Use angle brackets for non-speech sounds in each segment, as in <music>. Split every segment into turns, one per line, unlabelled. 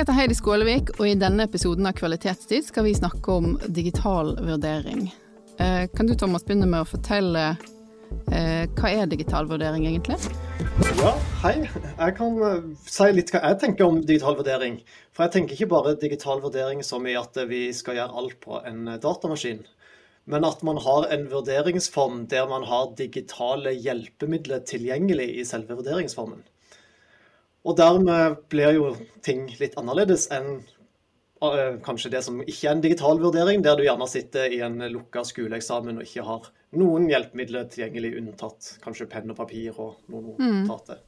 Jeg heter Heidi Skålevik, og i denne episoden av Kvalitetstid skal vi snakke om digital vurdering. Eh, kan du Thomas begynne med å fortelle eh, hva er digital vurdering egentlig?
Ja, hei. Jeg kan eh, si litt hva jeg tenker om digital vurdering. For jeg tenker ikke bare digital vurdering som i at vi skal gjøre alt på en datamaskin. Men at man har en vurderingsform der man har digitale hjelpemidler tilgjengelig i selve vurderingsformen. Og dermed blir jo ting litt annerledes enn uh, kanskje det som ikke er en digital vurdering, der du gjerne sitter i en lukka skoleeksamen og ikke har noen hjelpemidler tilgjengelig, unntatt kanskje penn og papir og noen notater.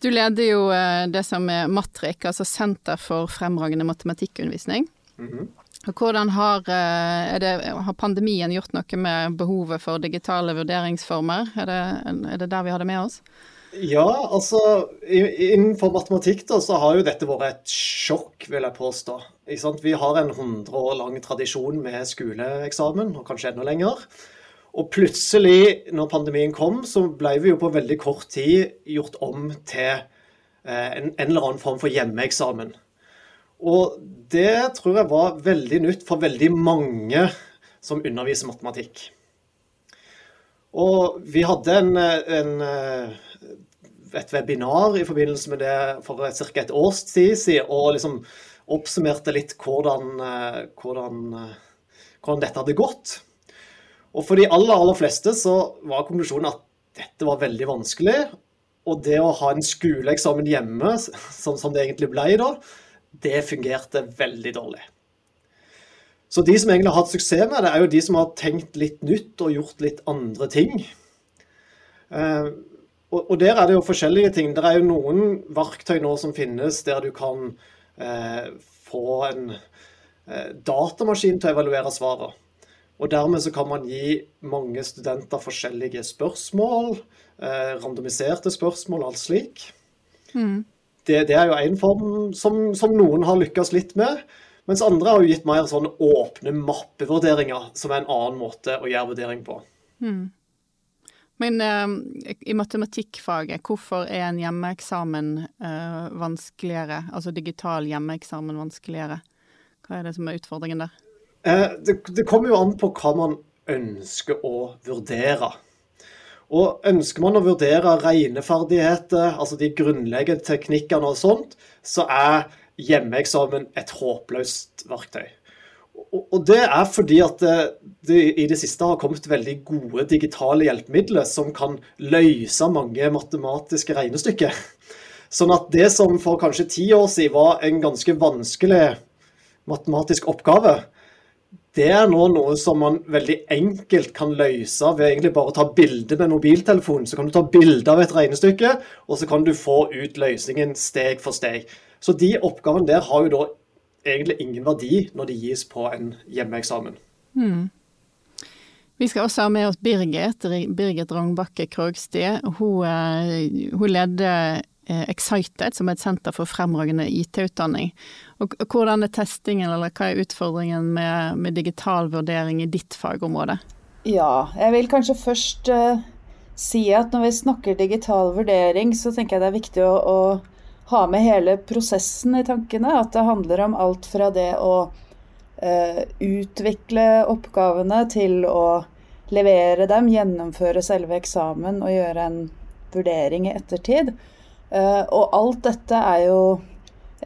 Du leder jo uh, det som er Matrik, altså Senter for fremragende matematikkundervisning. Og hvordan har, uh, det, har pandemien gjort noe med behovet for digitale vurderingsformer? Er det, er det der vi har det med oss?
Ja, altså innenfor matematikk da, så har jo dette vært et sjokk, vil jeg påstå. Vi har en 100 år lang tradisjon med skoleeksamen, og kanskje enda lenger. Og plutselig, når pandemien kom, så ble vi jo på veldig kort tid gjort om til en, en eller annen form for hjemmeeksamen. Og det tror jeg var veldig nytt for veldig mange som underviser matematikk. Og vi hadde en, en, et webinar i forbindelse med det for ca. et års tid siden, og liksom oppsummerte litt hvordan, hvordan, hvordan, dette hadde gått. Og for de aller, aller fleste så var konklusjonen at dette var veldig vanskelig. Og det å ha en skoleeksamen hjemme, som, som det egentlig ble da, det fungerte veldig dårlig. Så de som egentlig har hatt suksess med det, er jo de som har tenkt litt nytt og gjort litt andre ting. Eh, og, der er det jo forskjellige ting. Det er jo noen verktøy nå som finnes der du kan eh, få en eh, datamaskin til å evaluere svaret. Og dermed så kan man gi mange studenter forskjellige spørsmål, randomiserte spørsmål, alt slik. Mm. Det, det, er jo én form som, som noen har lykkes litt med. Mens andre har jo gitt mer sånn åpne mappevurderinger, som er en annen måte å gjøre vurdering på.
Mm. Men uh, i matematikkfaget, hvorfor er en hjemmeeksamen uh, vanskeligere? Altså digital hjemmeeksamen vanskeligere? Hva er det som er utfordringen der?
Uh, det, det kommer jo an på hva man ønsker å vurdere. Og ønsker man å vurdere regneferdigheter, altså de grunnleggende teknikkene og sånt, så er hjemmeeksamen et håpløst verktøy. Og det er fordi at det, det, i det siste har kommet veldig gode digitale hjelpemidler som kan løse mange matematiske regnestykker. Sånn at det som for kanskje ti år siden var en ganske vanskelig matematisk oppgave, det er nå noe som man veldig enkelt kan løse ved egentlig bare å ta bilde med mobiltelefonen. Så kan du ta bilde av et regnestykke, og så kan du få ut løsningen steg for steg. Så de oppgavene der har jo da egentlig ingen verdi når de gis på en hjemmeeksamen.
Mm. Vi skal også ha med oss Birgit, Birgit Rognbakke Krogstad. Hun, eh, hun leder eh, Excited, som er et senter for fremragende IT-utdanning. Og Hvordan er testingen, eller hva er utfordringen med, med, digital vurdering i ditt fagområde?
Ja, jeg vil kanskje først uh, si at når vi snakker digital vurdering, så tenker jeg det er viktig å, å ha med hele prosessen i tankene. At det handler om alt fra det å uh, utvikle oppgavene til å levere dem, gjennomføre selve eksamen og gjøre en vurdering i ettertid. Uh, og alt dette er jo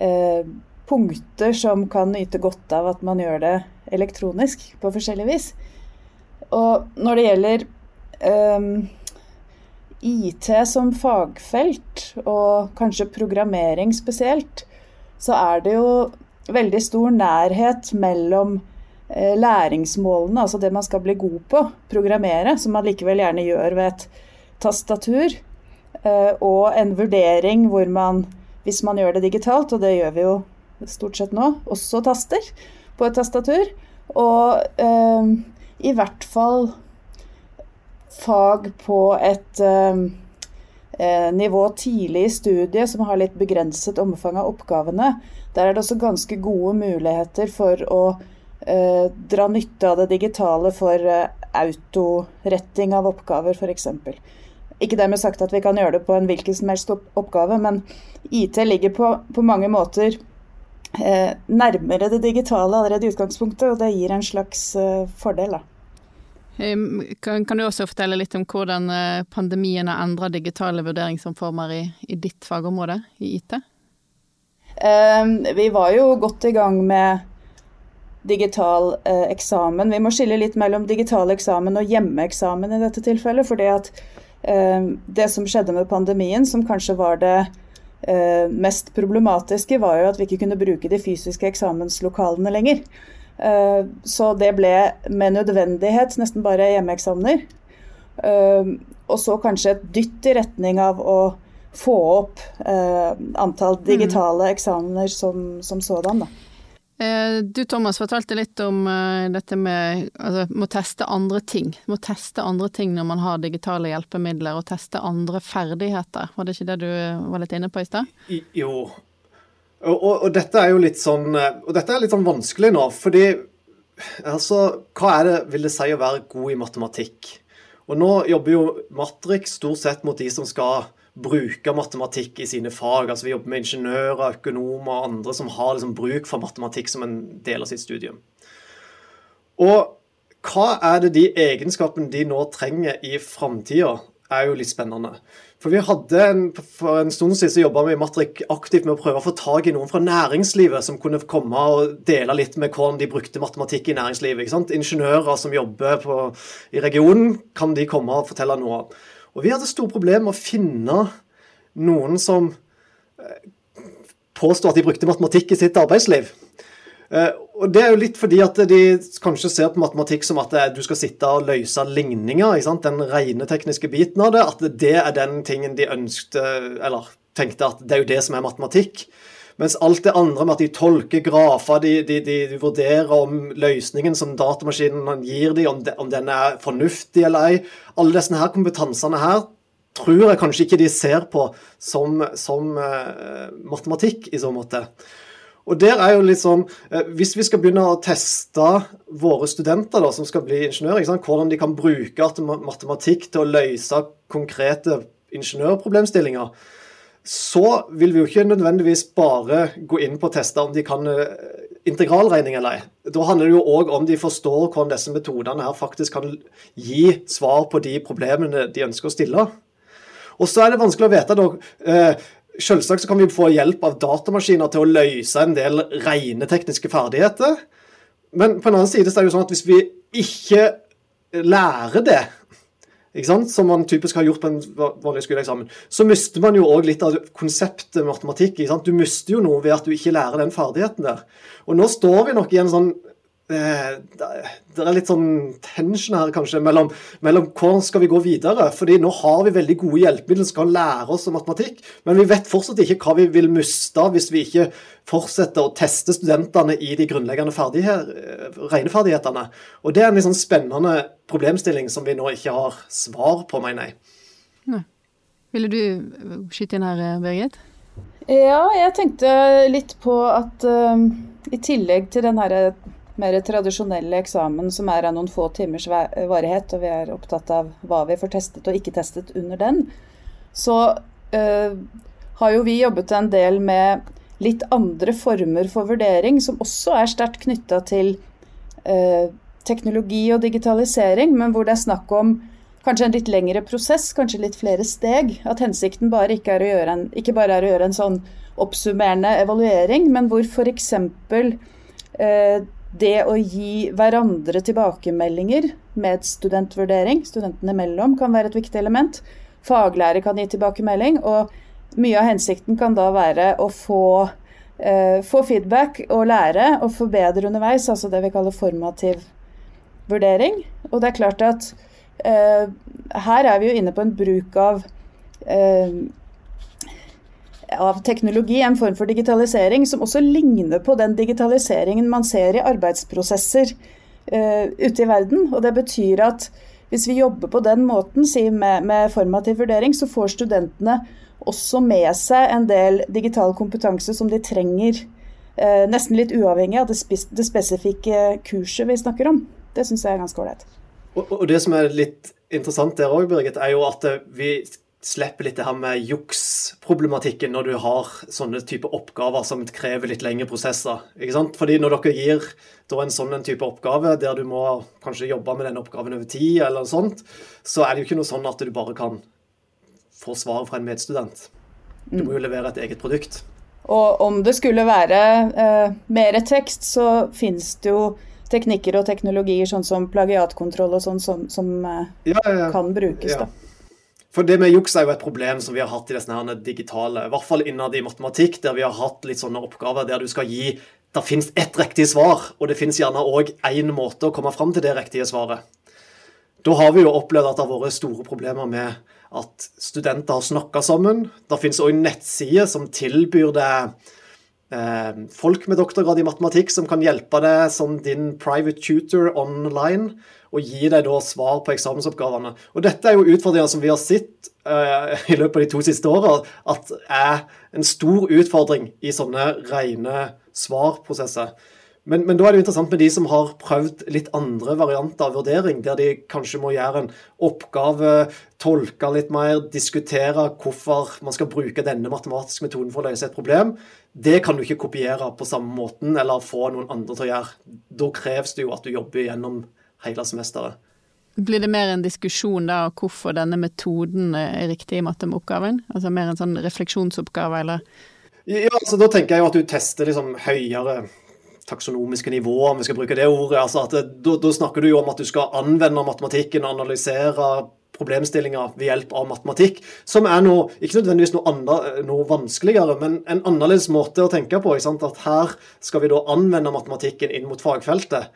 uh, punkter som kan nyte godt av at man gjør det elektronisk på forskjellig vis. Og når det gjelder um, IT som fagfelt, og kanskje programmering spesielt, så er det jo veldig stor nærhet mellom eh, læringsmålene, altså det man skal bli god på, programmere, som man likevel gjerne gjør ved et tastatur, eh, og en vurdering hvor man, hvis man gjør det digitalt, og det gjør vi jo stort sett nå, også taster på et tastatur, og eh, i hvert fall fag på et, eh, nivå tidlig i studiet, som har litt begrenset omfang av oppgavene, der er det også ganske gode muligheter for å eh, dra nytte av det digitale for eh, autoretting av oppgaver, f.eks. Ikke dermed sagt at vi kan gjøre det på en hvilken som helst oppgave, men IT ligger på, på mange måter eh, nærmere det digitale allerede i utgangspunktet, og det gir en slags eh, fordel. da.
Kan, kan, du også fortelle litt om hvordan eh, pandemien har endra digitale vurderingsomformer i, i, ditt fagområde, i IT?
Eh, vi var jo godt i gang med digital eh, eksamen. Vi må skille litt mellom digital eksamen og hjemmeeksamen i dette tilfellet. fordi at det som skjedde med pandemien, som kanskje var det eh, mest problematiske, var jo at vi ikke kunne bruke de fysiske eksamenslokalene lenger. Eh, så det ble med nødvendighet nesten bare hjemmeeksamener. Eh, og så kanskje et dytt i retning av å få opp eh, antall mm. digitale eksamener som, som sådan. da.
Du Thomas fortalte litt om dette med altså, må teste andre ting. Må teste andre ting når man har digitale hjelpemidler, og teste andre ferdigheter. Var det ikke det du var litt inne på i stad?
Jo, og, og, og, dette er jo litt sånn eh, og dette er litt sånn vanskelig nå, fordi altså, Hva er det vil det si å være god i matematikk? Og Nå jobber jo Matrix stort sett mot de som skal bruke matematikk i sine fag. Altså Vi jobber med ingeniører, økonomer og andre som har liksom bruk for matematikk som en del av sitt studium. Og hva er det de egenskapene de nå trenger i framtida, er jo litt spennende. For vi hadde en, For en stund siden så jobba vi i Matrik aktivt med å prøve å få tak i noen fra næringslivet som kunne komme og dele litt med hvordan de brukte matematikk i næringslivet. Ingeniører som jobber på, i regionen, kan de komme og fortelle noe av. Og vi hadde store problemer med å finne noen som eh, påstår at de brukte matematikk i sitt arbeidsliv. Eh, og Det er jo litt fordi at de kanskje ser på matematikk som at du skal sitte og løse ligninger. Den rene tekniske biten av det. At det er den tingen de ønskte, eller tenkte at det er jo det som er matematikk. Mens alt det andre med at de tolker grafer, de, de, de, de vurderer om løsningen som datamaskinen gir dem, om, de, om, den er fornuftig eller ei Alle disse her kompetansene her tror jeg kanskje ikke de ser på som, som uh, matematikk i så måte. Og der er jo litt sånn, eh, Hvis vi skal begynne å teste våre studenter da, som skal bli ingeniører, hvordan de kan bruke matematikk til å løse konkrete ingeniørproblemstillinger, så vil vi jo ikke nødvendigvis bare gå inn på å teste om de kan eh, integralregning eller ei. Da handler det jo òg om de forstår hvordan disse metodene her faktisk kan gi svar på de problemene de ønsker å stille. Og så er det vanskelig å vite da, eh, Selvsagt så kan vi få hjelp av datamaskiner til å løse en del rene tekniske ferdigheter. Men på en annen side så er det jo sånn at hvis vi ikke lærer det, som man typisk har gjort på en vanlig skoleeksamen, så mister man jo òg litt av konseptet matematikk. Du mister jo noe ved at du ikke lærer den ferdigheten der. Og nå står vi nok i en sånn det er litt sånn tension her kanskje mellom, mellom hvordan skal vi gå videre. fordi nå har vi veldig gode hjelpemidler som kan lære oss om matematikk, men vi vet fortsatt ikke hva vi vil miste hvis vi ikke fortsetter å teste studentene i de grunnleggende regneferdighetene. Og Det er en litt sånn spennende problemstilling som vi nå ikke har svar på, mener jeg.
Nei. Ville du skyte inn her, Birgit?
Ja, jeg tenkte litt på at uh, i tillegg til den herre mer tradisjonelle eksamen som er av noen få timers varighet, og vi er opptatt av hva vi får testet og ikke testet under den, så øh, har jo vi jobbet en del med litt andre former for vurdering, som også er sterkt knytta til øh, teknologi og digitalisering, men hvor det er snakk om kanskje en litt lengre prosess, kanskje litt flere steg. At hensikten bare ikke, er en, ikke bare er å gjøre en sånn oppsummerende evaluering, men hvor f.eks. Eh, det å gi hverandre tilbakemeldinger med studentvurdering, studentene imellom, kan være et viktig element. Faglærer kan gi tilbakemelding, og mye av hensikten kan da være å få, eh, få feedback og lære og forbedre underveis, altså det vi kaller formativ vurdering. Og det er klart at eh, her er vi jo inne på en bruk av eh, av teknologi, en form for digitalisering, som også ligner på den digitaliseringen man ser i arbeidsprosesser uh, ute i verden. Og det betyr at hvis vi jobber på den måten, si med, med formativ vurdering, så får studentene også med seg en del digital kompetanse som de trenger, eh, nesten litt uavhengig av det, det spesifikke kurset vi snakker om. Det syns jeg er ganske ålreit.
Og, og, det som er litt interessant der òg, Birgit, er jo at vi slipper litt det her med juksproblematikken når du har sånne type oppgaver som krever litt lengre prosesser. ikke sant? Fordi når dere gir en sånn type oppgave der du må kanskje jobbe med den oppgaven over tid, eller sånt, så er det jo ikke noe sånn at du bare kan få svaret fra en medstudent. Du må jo mm. levere et eget produkt.
Og om det skulle være eh, mer tekst, så finnes det jo teknikker og teknologier sånn som plagiatkontroll og sånn som, som eh, ja, ja, ja. kan brukes. da.
For det med juks er jo et problem som vi har hatt i det digitale, i hvert fall innad i matematikk, der vi har hatt litt sånne oppgaver der du skal gi Det finnes ett riktig svar, og det finnes gjerne òg én måte å komme fram til det riktige svaret. Da har vi jo opplevd at det har vært store problemer med at studenter har snakka sammen. Det finnes òg nettsider som tilbyr eh, folk med doktorgrad i matematikk som kan hjelpe deg som din private tutor online og gi deg da svar på eksamensoppgavene. Og Dette er jo utfordringer som vi har sett uh, <laughs> i løpet av de to siste åra, at er en stor utfordring i sånne rene svarprosesser. Men, men, da er det jo interessant med de som har prøvd litt andre varianter av vurdering, der de kanskje må gjøre en oppgave, tolke litt mer, diskutere hvorfor man skal bruke denne matematiske metoden for å løse et problem. Det kan du ikke kopiere på samme måten eller få noen andre til å gjøre. Da kreves det jo at du jobber gjennom hele semesteret.
Blir det mer en diskusjon da hvorfor denne metoden er riktig i matteoppgaven? Altså mer en sånn refleksjonsoppgave, eller?
Ja, altså Da tenker jeg jo at du tester liksom høyere taksonomiske nivåer, om vi skal bruke det ordet. altså at da, snakker du jo om at du skal anvende matematikken og analysere problemstillinger ved hjelp av matematikk, som er noe, ikke nødvendigvis noe, andre, noe vanskeligere, men en annerledes måte å tenke på. At her skal vi da anvende matematikken inn mot fagfeltet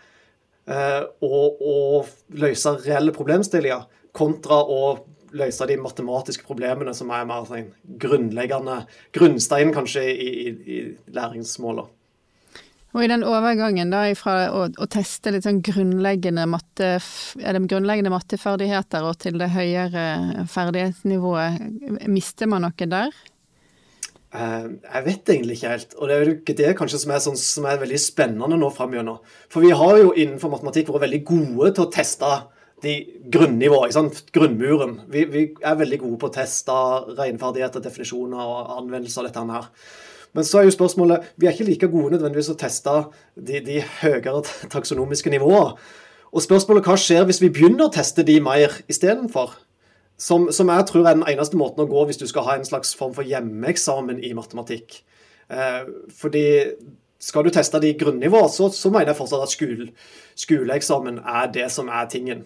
og, eh, og løse reelle problemstillinger, kontra å løse de matematiske problemene som er mer sånn grunnleggende grunnstein kanskje i, i, i læringsmålet.
Og i den overgangen da fra å, å teste litt sånn grunnleggende matte, grunnleggende matteferdigheter og til det høyere ferdighetsnivået, mister man noe der?
Uh, jeg vet egentlig ikke helt. Og det er jo det kanskje som er, sånn, som er veldig spennende nå framover. For vi har jo innenfor matematikk vært veldig gode til å teste de grunnivåene, grunnmuren. Vi, vi, er veldig gode på å teste regnferdigheter, definisjoner og anvendelser av dette her. Men så er jo spørsmålet Vi er ikke like gode nødvendigvis å teste de, de høyere taksonomiske nivåer. Og spørsmålet hva skjer hvis vi begynner å teste de mer istedenfor? Som, som, jeg tror er den eneste måten å gå hvis du skal ha en slags form for hjemmeeksamen i matematikk. Eh, fordi skal du teste de grunnivå, så, så mener jeg fortsatt at skole, skoleeksamen er det som er tingen.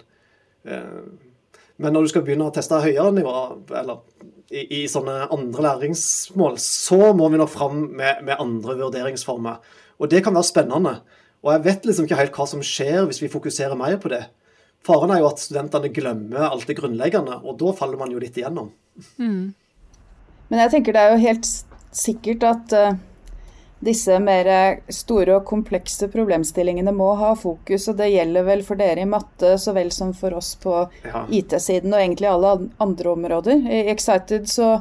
Eh, men når du skal begynne å teste høyere nivåer, eller i, i sånne andre læringsmål, så må vi nå fram med, med, andre vurderingsformer. Og det kan være spennende. Og jeg vet liksom ikke helt hva som skjer hvis vi fokuserer mer på det. Faren er jo at studentene glemmer alt det grunnleggende, og da faller man jo litt igjennom. Mm.
Men jeg tenker det er jo helt sikkert at uh, disse mer store og komplekse problemstillingene må ha fokus, og det gjelder vel for dere i matte så vel som for oss på ja. IT-siden og egentlig alle andre områder. I Excited så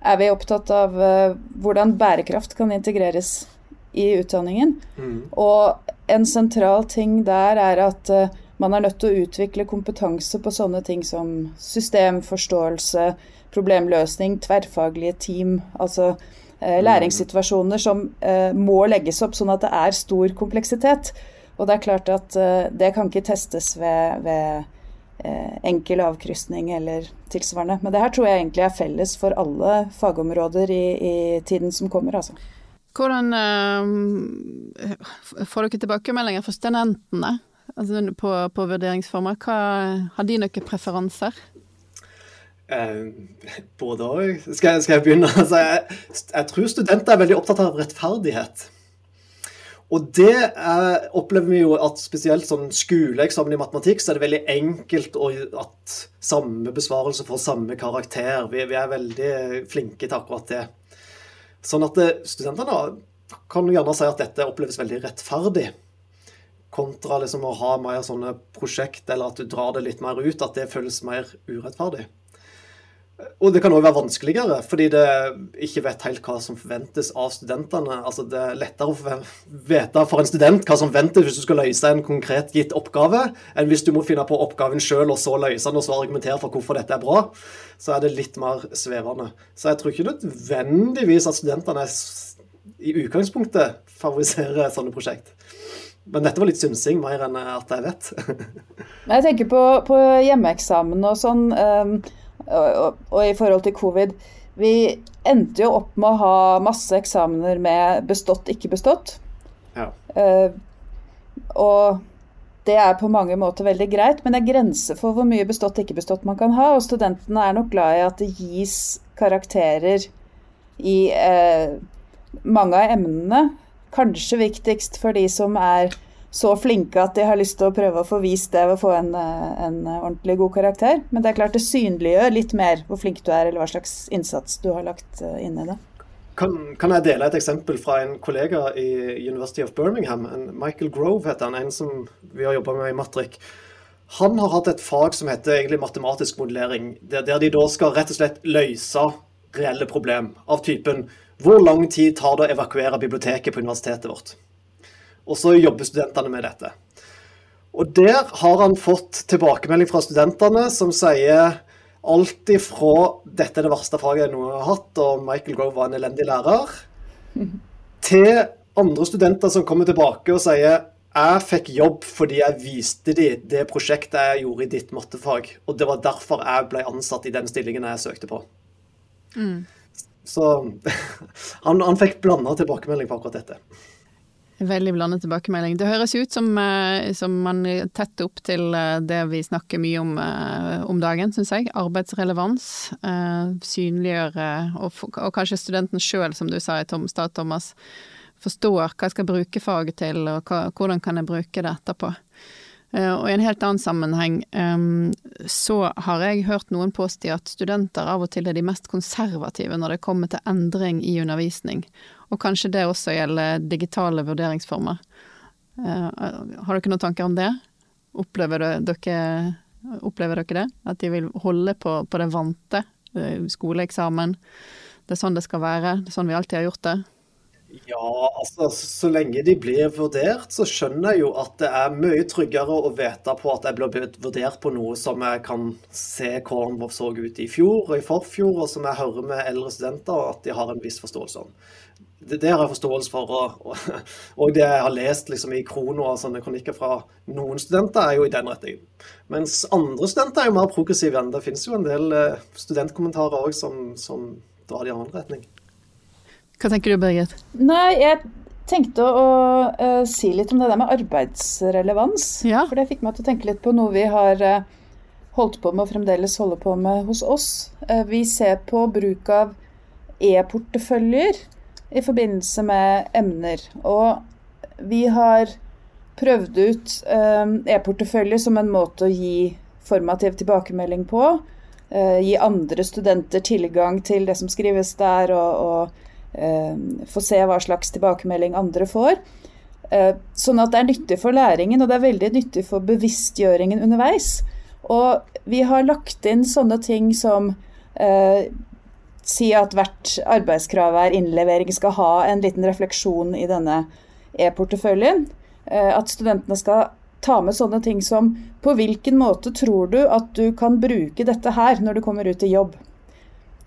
er vi opptatt av uh, hvordan bærekraft kan integreres i utdanningen. Mm. Og en sentral ting der er at uh, man er nødt til å utvikle kompetanse på sånne ting som systemforståelse, problemløsning, tverrfaglige team. Altså eh. Læringssituasjoner som eh, må legges opp sånn at det er stor kompleksitet. Og det er klart at eh, det kan ikke testes ved, ved eh, enkel avkrysning eller tilsvarende. Men det her tror jeg egentlig er felles for alle fagområder i, i tiden som kommer. altså.
Hvordan øh, får dere tilbakemeldinger fra studentene altså på, på vurderingsformer. Hva, har de noen preferanser?
Eh, både òg. Skal, skal, jeg begynne? <laughs> Altså, jeg, jeg, tror studenter er veldig opptatt av rettferdighet. Og det er, opplever vi jo at spesielt sånn skoleeksamen i matematikk, så er det veldig enkelt å, at samme besvarelse får samme karakter. Vi, vi, er veldig flinke til akkurat det. Sånn at eh, studentene kan gjerne si at dette oppleves veldig rettferdig kontra liksom å ha mer sånne prosjekt, eller at du drar det litt mer ut, at det føles mer urettferdig. Og det kan òg være vanskeligere, fordi det ikke vet helt hva som forventes av studentene. Altså Det er lettere å vite for en student hva som ventes hvis du skal løse en konkret gitt oppgave, enn hvis du må finne på oppgaven sjøl og så løse den og så argumentere for hvorfor dette er bra. Så er det litt mer svevende. Så jeg tror ikke nødvendigvis at studentene i utgangspunktet favoriserer sånne prosjekt. Men dette var litt synsing mer enn at jeg vet. <laughs>
jeg tenker på, på hjemmeeksamen og sånn. Um og, og, i forhold til covid Vi endte jo opp med å ha masse eksamener med bestått, ikke bestått. Ja. Uh, og det er på mange måter veldig greit, men det er grenser for hvor mye bestått, ikke bestått man kan ha. Og studentene er nok glad i at det gis karakterer i uh, mange av emnene. Kanskje viktigst for de som er så flinke at de har lyst til å prøve å få vist det ved å få en, eh, en, ordentlig god karakter. Men det er klart det synliggjør litt mer hvor flink du er, eller hva slags innsats du har lagt eh, inn i det.
Kan, kan, jeg dele et eksempel fra en kollega i University of Birmingham? Michael Grove heter han, en som vi har jobba med i Matrik. Han har hatt et fag som heter egentlig matematisk modellering, der, der de da skal rett og slett løse reelle problem av typen hvor lang tid tar det å evakuere biblioteket på universitetet vårt? Og så jobber studentene med dette. Og der har han fått tilbakemelding fra studentene som sier alt ifra 'dette er det verste faget jeg noen har hatt', og 'Michael Grove var en elendig lærer', <laughs> til andre studenter som kommer tilbake og sier 'jeg fikk jobb fordi jeg viste dem det prosjektet jeg gjorde i ditt mattefag', og det var derfor jeg ble ansatt i den stillingen jeg søkte på'. Mm. Så <laughs> han, han fikk blanda tilbakemelding på akkurat dette.
Veldig blandet tilbakemelding. Det høres ut som, eh, som man tett opp til eh, det vi snakker mye om eh, om dagen, syns jeg. Arbeidsrelevans. Synliggjøre, og, og kanskje studenten sjøl, som du sa i stad, Thomas, forstår hva jeg skal bruke faget til, og hva, hvordan kan jeg bruke det etterpå. Og i en helt annen sammenheng så har jeg hørt noen påstå at studenter av og til er de mest konservative når det kommer til endring i undervisning. Og kanskje det også gjelder digitale vurderingsformer. Uh, har dere noen tanker om det? Opplever dere, opplever dere det? At de vil holde på, på det vante? Uh, skoleeksamen. Det er sånn det skal være. Det er sånn vi alltid har gjort det.
Ja, altså så lenge de blir vurdert, så skjønner jeg jo at det er mye tryggere å vite på at jeg blir vurdert på noe som jeg kan se hvordan så ut i fjor og i forfjor, og som jeg hører med eldre studenter, at de har en viss forståelse om det, det, har jeg forståelse for. Og, og, og, det jeg har lest liksom, i Krono og sånne kronikker fra noen studenter, er jo i den retningen. Mens andre studenter er jo mer progressive enn det finnes jo en del eh, studentkommentarer òg som, som, drar i annen retning.
Hva tenker du, Birgit?
Nei, jeg tenkte å, å uh, si litt om det der med arbeidsrelevans. Ja. For det fikk meg til å tenke litt på noe vi har uh, holdt på med og fremdeles holder på med hos oss. Uh, vi ser på bruk av e-porteføljer i forbindelse med emner. Og vi har prøvd ut eh, e-portefølje som en måte å gi formativ tilbakemelding på. Eh, gi andre studenter tilgang til det som skrives der, og, og eh, få se hva slags tilbakemelding andre får. Sånn at det er nyttig for læringen, og det er veldig nyttig for bevisstgjøringen underveis. Og vi har lagt inn sånne ting som si at hvert arbeidskrav er innlevering skal ha en liten refleksjon i denne e-porteføljen. Eh, at studentene skal ta med sånne ting som på hvilken måte tror du at du kan bruke dette her når du kommer ut i jobb?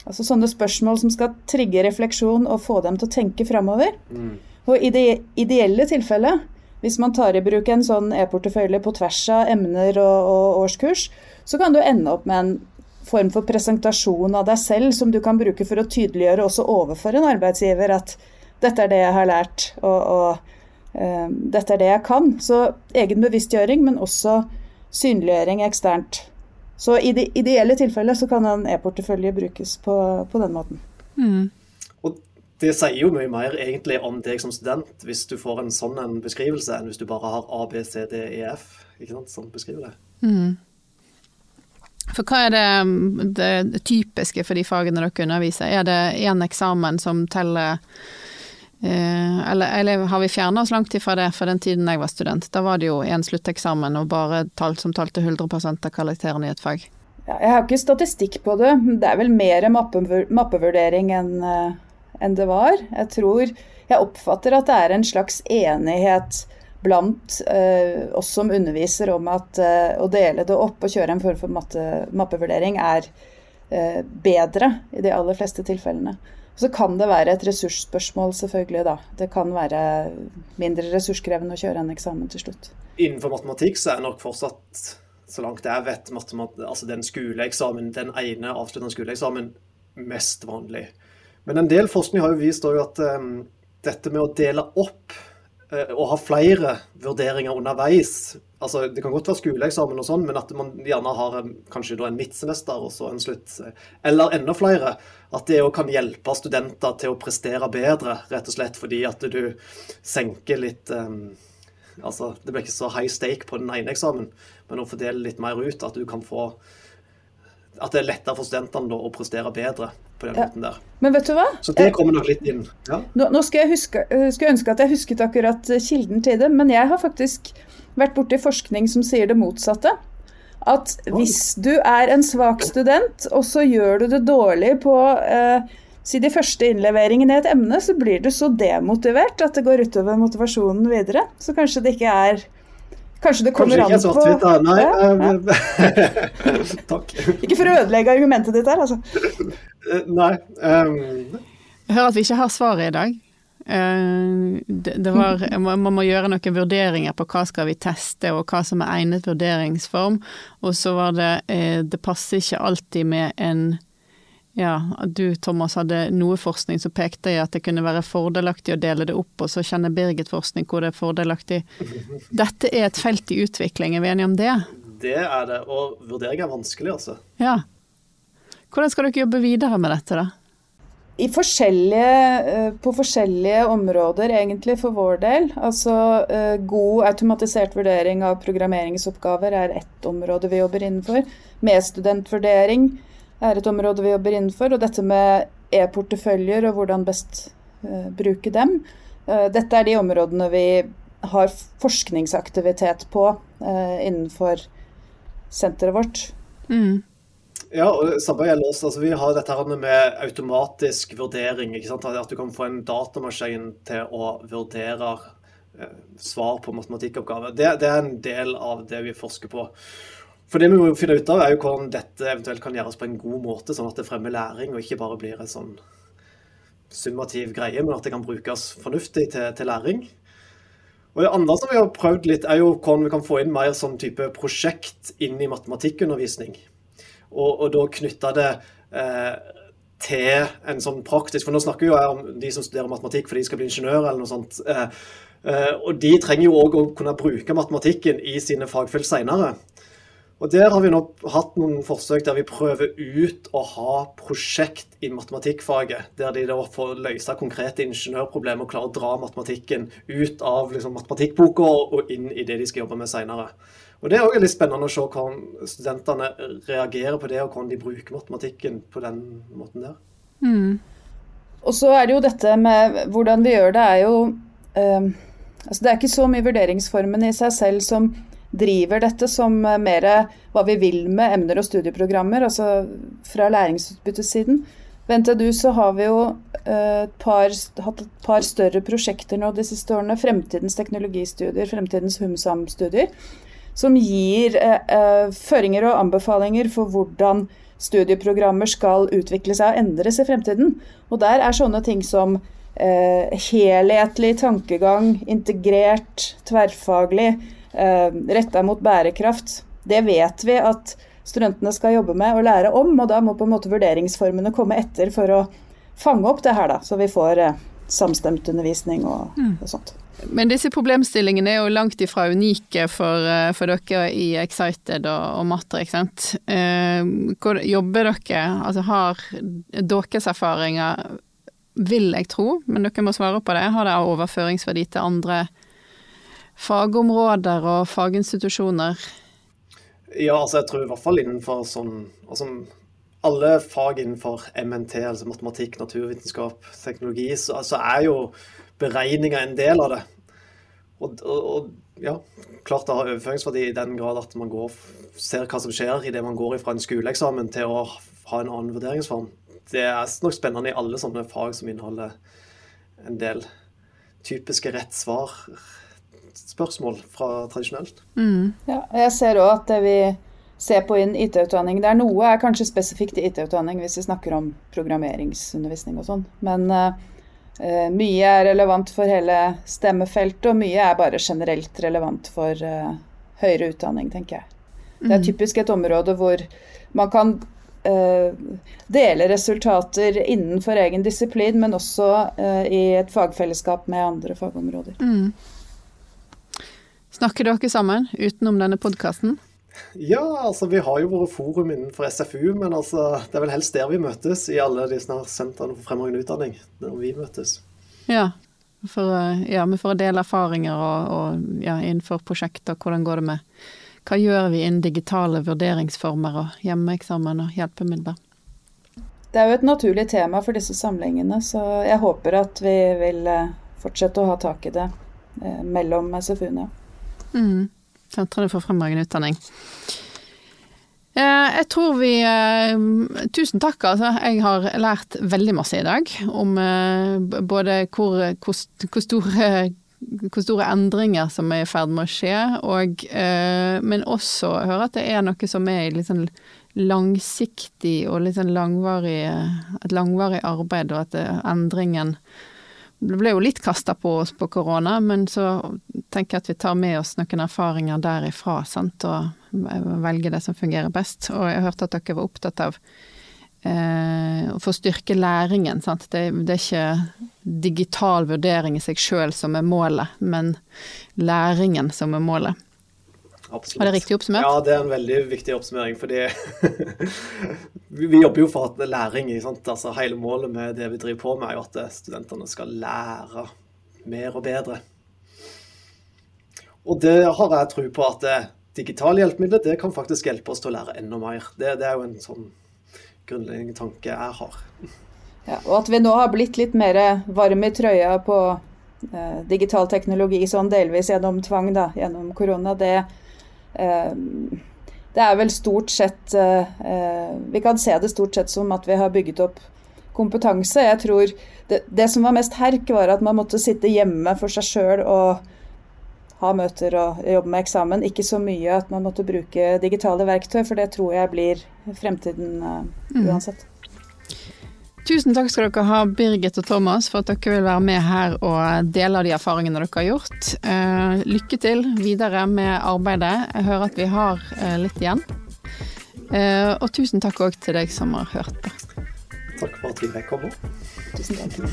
Altså sånne spørsmål som skal trigge refleksjon og få dem til å tenke framover. Mm. Og i det ideelle tilfellet, hvis man tar i bruk en sånn e-portefølje på tvers av emner og, og årskurs, så kan du ende opp med en form for presentasjon av deg selv som du kan bruke for å tydeliggjøre også overfor en arbeidsgiver at dette er det jeg har lært, og, og uh, dette er det jeg kan. Så egen bevisstgjøring, men også synliggjøring eksternt. Så i det ideelle tilfellet så kan en e-portefølje brukes på, på, den måten. Mm.
Og det sier jo mye mer egentlig om deg som student, hvis du får en sånn en beskrivelse, enn hvis du bare har A, B, C, D, E, F ikke sant, som beskriver det. Mm.
For hva er det, det, typiske for de fagene dere underviser? Er det én eksamen som teller Eh, eller, eller, har vi fjerna oss langt ifra det for den tiden jeg var student? Da var det jo én slutteksamen og bare tall som talte 100% av karakterene i et fag.
Ja, jeg har ikke statistikk på det. Det er vel mer mappevurdering enn en det var. Jeg tror Jeg oppfatter at det er en slags enighet blant eh, oss som underviser om at eh, å dele det opp og kjøre en form for matte, mappevurdering er bedre i de aller fleste tilfellene. Så kan det være et ressursspørsmål, selvfølgelig. da. Det kan være mindre ressurskrevende å kjøre en eksamen til slutt.
Innenfor matematikk så er nok fortsatt, så langt jeg vet, altså den skoleeksamen, den ene avsluttende skoleeksamen mest vanlig. Men en del forskning har jo vist at um, dette med å dele opp og ha flere vurderinger underveis altså Det kan godt være skoleeksamen og sånn, men at man gjerne har en, kanskje en midtsemester og så en slutt, eller enda flere. At det kan hjelpe studenter til å prestere bedre, rett og slett fordi at du senker litt um, Altså, det blir ikke så high stake på den ene eksamen, men å fordele litt mer ut. At få at det er lettere for studentene da, å prestere bedre på den ja. måten der.
Men vet du hva?
Så det kommer nok litt inn. Ja.
Nå, nå skal jeg huske, skulle ønske at jeg husket akkurat eh, kilden til det, men jeg har faktisk vært borti forskning som sier det motsatte. At hvis du er en svak student, og så gjør du det dårlig på eh, si de første innleveringene i et emne, så blir du så demotivert at det går utover motivasjonen videre. Så kanskje det ikke er Kanskje det kommer
Kanskje
an på
da. Nei. Ja,
ja. <laughs> Takk. Ikke for å ødelegge argumentet ditt her, altså.
Eh, nei. Um...
Jeg hører at vi ikke har svaret i dag. Det, det var, <laughs> man må gjøre noen vurderinger på hva skal vi teste, og hva som er egnet vurderingsform. Og så var det Det passer ikke alltid med en ja, du Thomas hadde noe forskning som pekte i at det kunne være fordelaktig å dele det opp, og så kjenner Birgit forskning hvor det er fordelaktig. <laughs> Dette er et felt i utvikling, er vi enige om det?
Det er det, og vurdering er vanskelig, altså.
Ja. Hvordan skal dere jobbe videre med dette, da?
I forskjellige, eh, på forskjellige områder, egentlig, for vår del. Altså eh, god automatisert vurdering av programmeringsoppgaver er ett område vi jobber innenfor. Medstudentvurdering er et område vi jobber innenfor. Og dette med e-porteføljer og hvordan best uh, bruke dem. Uh, dette er de områdene vi har forskningsaktivitet på uh, innenfor senteret vårt.
Mm. Ja, og samme gjelder oss. Altså, vi har dette her med automatisk vurdering. At du kan få en datamaskin til å vurdere svar på matematikkoppgaver. Det, det, er en del av det vi forsker på. For det vi må finne ut av, er jo hvordan dette eventuelt kan gjøres på en god måte, sånn at det fremmer læring, og ikke bare blir en sånn summativ greie, men at det kan brukes fornuftig til, til læring. Og Det andre som vi har prøvd litt, er jo hvordan vi kan få inn mer sånn type prosjekt inn i matematikkundervisning. Og, og da knytte det eh, til en sånn praktisk For nå snakker vi jo om de som studerer matematikk fordi de skal bli ingeniør eller noe sånt. Eh, eh, og de trenger jo òg å kunne bruke matematikken i sine fagfelt seinere. Og Der har vi nå hatt noen forsøk der vi prøver ut å ha prosjekt i matematikkfaget. Der de da får løse konkrete ingeniørproblemer og klarer å dra matematikken ut av liksom, matematikkboka og inn i det de skal jobbe med seinere. Det er også litt spennende å se hvordan studentene reagerer på det, og hvordan de bruker matematikken på den måten der.
Mm. Og så er det jo dette med hvordan vi gjør det, er jo eh, altså Det er ikke så mye vurderingsformen i seg selv som driver dette som mer hva vi vil med emner og studieprogrammer, altså fra læringsutbyttesiden. Ved NTNU så har vi jo et par, hatt et par større prosjekter nå de siste årene. Fremtidens teknologistudier, fremtidens HumSam-studier. Som gir eh, eh, føringer og anbefalinger for hvordan studieprogrammer skal utvikle seg og endres i fremtiden. Og der er sånne ting som eh, helhetlig tankegang, integrert, tverrfaglig eh, retta mot bærekraft. Det vet vi at studentene skal jobbe med og lære om, og da må på en måte vurderingsformene komme etter for å fange opp det her, da, så vi får eh, samstemt undervisning og, mm. og, sånt.
Men disse problemstillingene er jo langt ifra unike for, eh, for dere i Excited og, og Matter, ikke sant. Eh, hvor jobber dere? Altså har deres erfaringer, vil jeg tro, men dere må svare på det, har det overføringsverdi til andre fagområder og faginstitusjoner?
Ja, altså jeg tror i hvert fall innenfor sånn altså Alle fag innenfor MNT, altså matematikk, naturvitenskap, teknologi, så altså er jo beregning er en del av det. Og, og, og ja, klart det har overføringsverdi i den grad at man går, ser hva som skjer idet man går fra en skoleeksamen til å ha en annen vurderingsform. Det er nok spennende i alle sånne fag som inneholder en del typiske rett svar-spørsmål fra tradisjonelt.
Mm. Ja, jeg ser òg at det vi ser på inn IT-utdanning Det er noe er kanskje spesifikt i IT-utdanning hvis vi snakker om programmeringsundervisning og sånn. Men uh, mye er relevant for hele stemmefeltet, og mye er bare generelt relevant for uh, høyere utdanning, tenker jeg. Det er mm. typisk et område hvor man kan uh, dele resultater innenfor egen disiplin, men også i et fagfellesskap med andre fagområder. Mm.
Snakker dere sammen utenom denne podkasten?
Ja, altså vi har jo våre forum innenfor SFU, men altså, det er vel helst der vi møtes, i alle de sentrene for fremragende utdanning. Der vi møtes.
Ja, for, ja, for å dele erfaringer og, og ja, innenfor prosjekter, hvordan går det med Hva gjør vi innen digitale vurderingsformer og hjemmeeksamen og hjelpemidler?
Det er jo et naturlig tema for disse samlingene, så jeg håper at vi vil eh, fortsette å ha tak i det eh, mellom SFU-ene.
Mm. Sentrene for fremragende utdanning. Eh, jeg tror vi eh, Tusen takk, altså. Jeg har lært veldig masse i dag. Om eh, både hvor, hvor, hvor, store, hvor store endringer som er i ferd med å skje, og, men også høre at det er noe som er litt sånn langsiktig og litt sånn langvarig, et langvarig arbeid, og at endringen det ble jo litt kasta på oss på korona, men så tenker jeg at vi tar med oss noen erfaringer derifra sant, og velger det som fungerer best. Og jeg hørte at dere var opptatt av eh, å få styrke læringen. Sant? Det, det, er ikke digital vurdering i seg sjøl som er målet, men læringen som er målet.
Absolutt.
Var det riktig oppsummert?
Ja, det er en veldig viktig oppsummering. fordi <laughs> vi jobber jo for at læring. Altså, hele målet med det vi driver på med, er jo at studentene skal lære mer og bedre. Og det har jeg tro på at digitale hjelpemidler det kan faktisk hjelpe oss til å lære enda mer. Det, det er jo en sånn grunnleggende tanke jeg har.
Ja, og at vi nå har blitt litt mer varme i trøya på eh, digital teknologi, sånn delvis gjennom tvang, da, gjennom korona, det, Eh, det er vel stort sett eh, Vi kan se det stort sett som at vi har bygget opp kompetanse. Jeg tror det, det som var mest herk, var at man måtte sitte hjemme for seg sjøl og ha møter og jobbe med eksamen. Ikke så mye at man måtte bruke digitale verktøy, for det tror jeg blir fremtiden uansett. uansett.
Tusen takk skal dere ha, Birgit og Thomas, for at dere vil være med her og dele av de erfaringene dere har gjort. Eh, lykke til videre med arbeidet. Jeg hører at vi har eh, litt igjen. Eh, og tusen takk òg til deg som har hørt på.
Takk for at vi fikk komme.
Tusen takk.